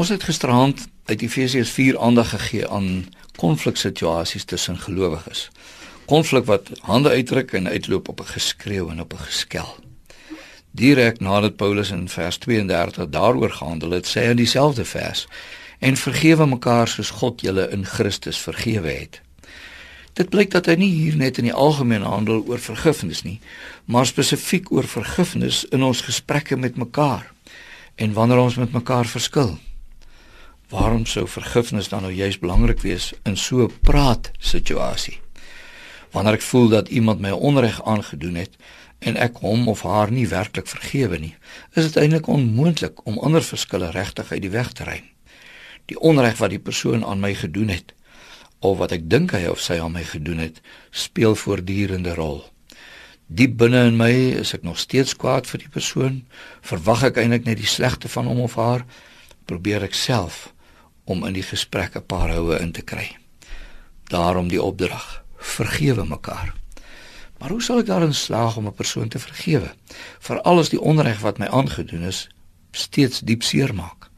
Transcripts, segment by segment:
Ons het gisteraand uit Efesiërs 4 aandag gegee aan konfliksituasies tussen gelowiges. Konflik wat hande uitdruk en uitloop op 'n geskreeu en op 'n geskel. Direk nadat Paulus in vers 32 daaroor gehandel het, sê hy in dieselfde vers: "En vergewe mekaar soos God julle in Christus vergewe het." Dit blyk dat hy nie hier net in die algemeen handel oor vergifnis nie, maar spesifiek oor vergifnis in ons gesprekke met mekaar en wanneer ons met mekaar verskil. Waarom sou vergifnis dan nou juist belangrik wees in so 'n praat situasie? Wanneer ek voel dat iemand my onreg aangedoen het en ek hom of haar nie werklik vergewe nie, is dit eintlik onmoontlik om ander verskille regtig uit die weg te ruim. Die onreg wat die persoon aan my gedoen het of wat ek dink hy of sy aan my gedoen het, speel voortdurende rol. Diep binne in my is ek nog steeds kwaad vir die persoon, verwag ek eintlik net die slegte van hom of haar, probeer ek self om in die gesprek 'n paar houe in te kry. Daarom die opdrag: vergewe mekaar. Maar hoe sal ek daarin slaag om 'n persoon te vergewe? Veral as die onreg wat my aangedoen is steeds diep seer maak.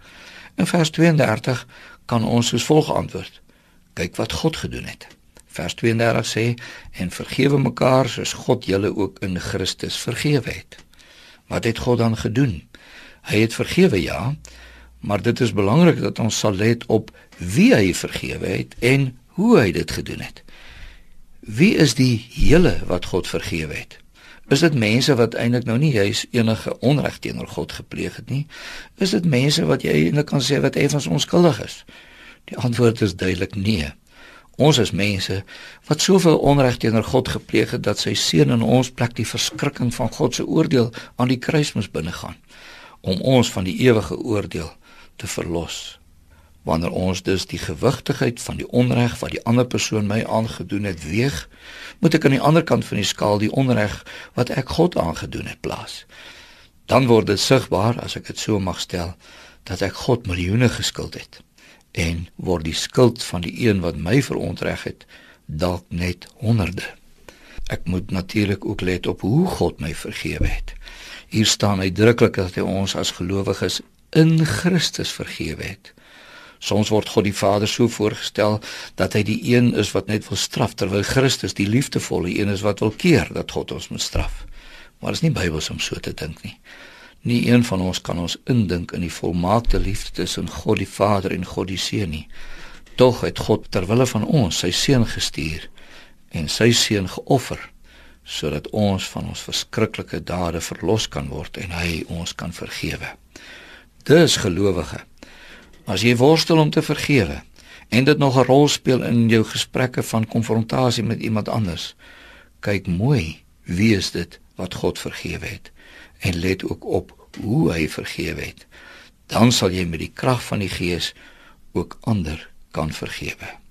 In vers 32 kan ons soos volg antwoord: Kyk wat God gedoen het. Vers 32 sê: En vergewe mekaar soos God julle ook in Christus vergewe het. Wat het God dan gedoen? Hy het vergewe, ja, maar dit is belangrik dat ons sal let op wie hy vergewe het en hoe hy dit gedoen het. Wie is die hele wat God vergewe het? Is dit mense wat eintlik nou nie juis enige onreg teenoor God gepleeg het nie? Is dit mense wat jy eintlik kan sê wat effens onskuldig is? Die antwoord is duidelik nee. Ons is mense wat soveel onreg teenoor God gepleeg het dat sy seun in ons plek die verskrikking van God se oordeel aan die kruis moes binnegaan om ons van die ewige oordeel te verlos. Wanneer ons dus die gewigtigheid van die onreg wat die ander persoon my aangedoen het weeg, moet ek aan die ander kant van die skaal die onreg wat ek God aangedoen het plaas. Dan word dit sigbaar, as ek dit so mag stel, dat ek God miljoene geskuld het en word die skuld van die een wat my verontreg het dalk net honderde. Ek moet natuurlik ook let op hoe God my vergewe het. Hier staan uitdruklik dat hy ons as gelowiges in Christus vergewe het. Soms word God die Vader so voorgestel dat hy die een is wat net wil straf terwyl Christus die liefdevolle een is wat wil keer dat God ons moet straf. Maar dit is nie Bybels om so te dink nie. Nie een van ons kan ons indink in die volmaakte liefde tussen God die Vader en God die Seun nie. Tog het God ter wille van ons sy seun gestuur en sy seun geoffer sodat ons van ons verskriklike dade verlos kan word en hy ons kan vergewe. Dis gelowige. As jy worstel om te vergewe en dit nog 'n rol speel in jou gesprekke van konfrontasie met iemand anders, kyk mooi wie is dit wat God vergewe het en let ook op hoe hy vergewe het. Dan sal jy met die krag van die Gees ook ander kan vergewe.